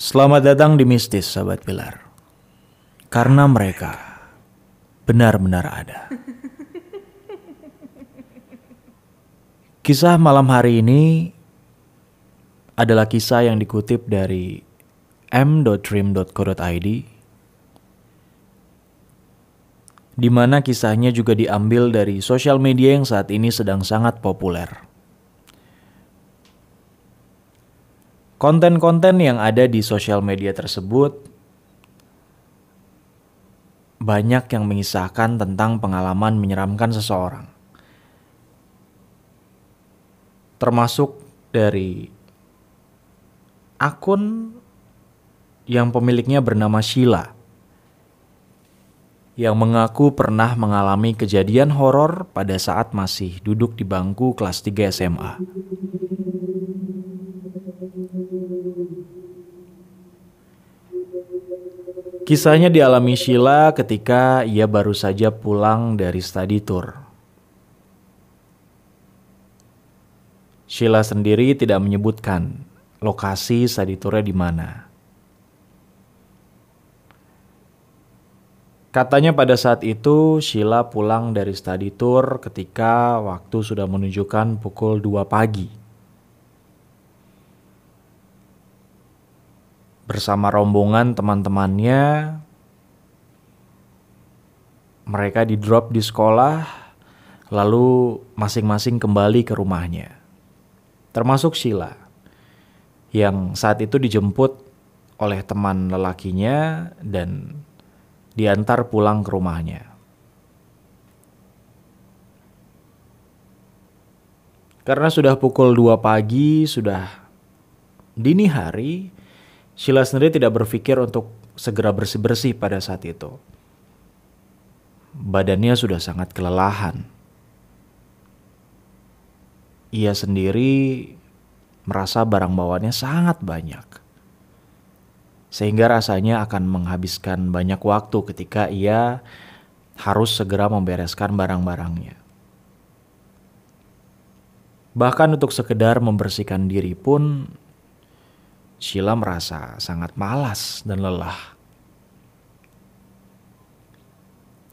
Selamat datang di Mistis, sahabat Pilar. Karena mereka benar-benar ada. Kisah malam hari ini adalah kisah yang dikutip dari m.dream.co.id di mana kisahnya juga diambil dari sosial media yang saat ini sedang sangat populer. Konten-konten yang ada di sosial media tersebut banyak yang mengisahkan tentang pengalaman menyeramkan seseorang. Termasuk dari akun yang pemiliknya bernama Sheila yang mengaku pernah mengalami kejadian horor pada saat masih duduk di bangku kelas 3 SMA. Kisahnya dialami Sheila ketika ia baru saja pulang dari study tour. Sheila sendiri tidak menyebutkan lokasi study tournya di mana. Katanya pada saat itu Sheila pulang dari study tour ketika waktu sudah menunjukkan pukul 2 pagi. Bersama rombongan teman-temannya, mereka di drop di sekolah, lalu masing-masing kembali ke rumahnya. Termasuk Sheila, yang saat itu dijemput oleh teman lelakinya dan diantar pulang ke rumahnya. Karena sudah pukul 2 pagi, sudah dini hari, Sheila sendiri tidak berpikir untuk segera bersih-bersih pada saat itu. Badannya sudah sangat kelelahan. Ia sendiri merasa barang bawaannya sangat banyak sehingga rasanya akan menghabiskan banyak waktu ketika ia harus segera membereskan barang-barangnya. Bahkan untuk sekedar membersihkan diri pun, Sheila merasa sangat malas dan lelah.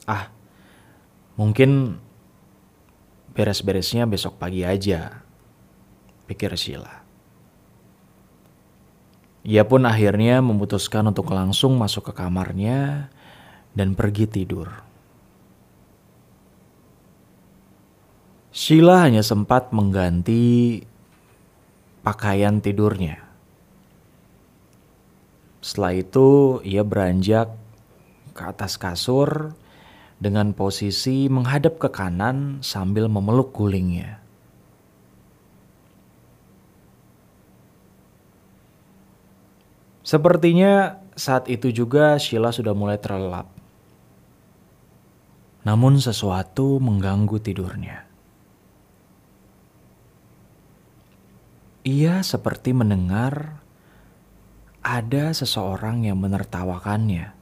Ah, mungkin beres-beresnya besok pagi aja, pikir Sheila. Ia pun akhirnya memutuskan untuk langsung masuk ke kamarnya dan pergi tidur. Sheila hanya sempat mengganti pakaian tidurnya. Setelah itu, ia beranjak ke atas kasur dengan posisi menghadap ke kanan sambil memeluk gulingnya. Sepertinya saat itu juga Sheila sudah mulai terlelap. Namun sesuatu mengganggu tidurnya. Ia seperti mendengar ada seseorang yang menertawakannya.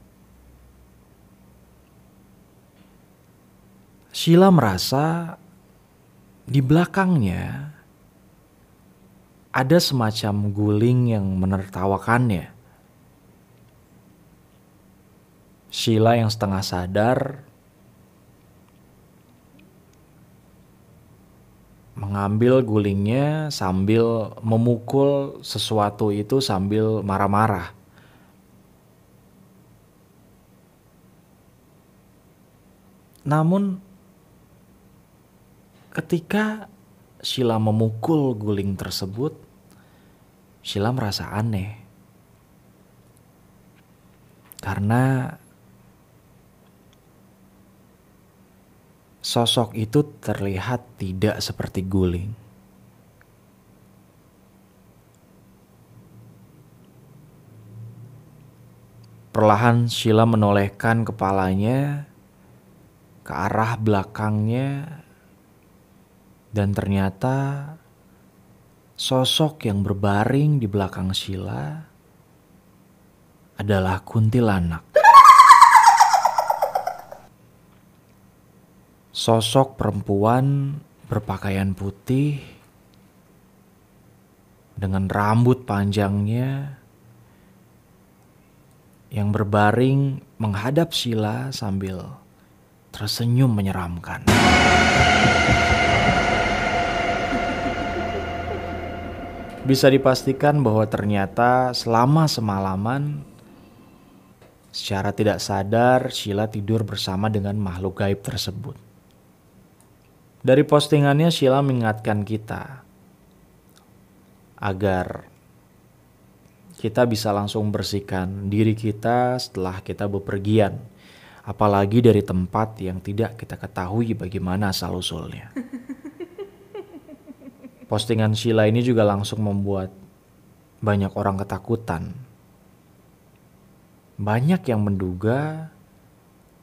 Sheila merasa di belakangnya ada semacam guling yang menertawakannya. Sheila yang setengah sadar mengambil gulingnya sambil memukul sesuatu itu sambil marah-marah. Namun ketika Sheila memukul guling tersebut, Sheila merasa aneh. Karena sosok itu terlihat tidak seperti guling. Perlahan Sheila menolehkan kepalanya ke arah belakangnya dan ternyata sosok yang berbaring di belakang Sheila adalah kuntilanak. Sosok perempuan berpakaian putih dengan rambut panjangnya yang berbaring menghadap Sheila sambil tersenyum menyeramkan. Bisa dipastikan bahwa ternyata selama semalaman secara tidak sadar Sheila tidur bersama dengan makhluk gaib tersebut. Dari postingannya Sheila mengingatkan kita agar kita bisa langsung bersihkan diri kita setelah kita bepergian. Apalagi dari tempat yang tidak kita ketahui bagaimana asal-usulnya. Postingan Sheila ini juga langsung membuat banyak orang ketakutan. Banyak yang menduga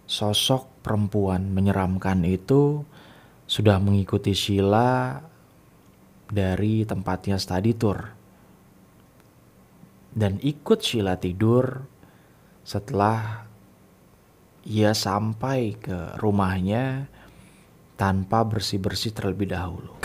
sosok perempuan menyeramkan itu sudah mengikuti Sheila dari tempatnya study tour. Dan ikut Sheila tidur setelah ia sampai ke rumahnya tanpa bersih-bersih terlebih dahulu.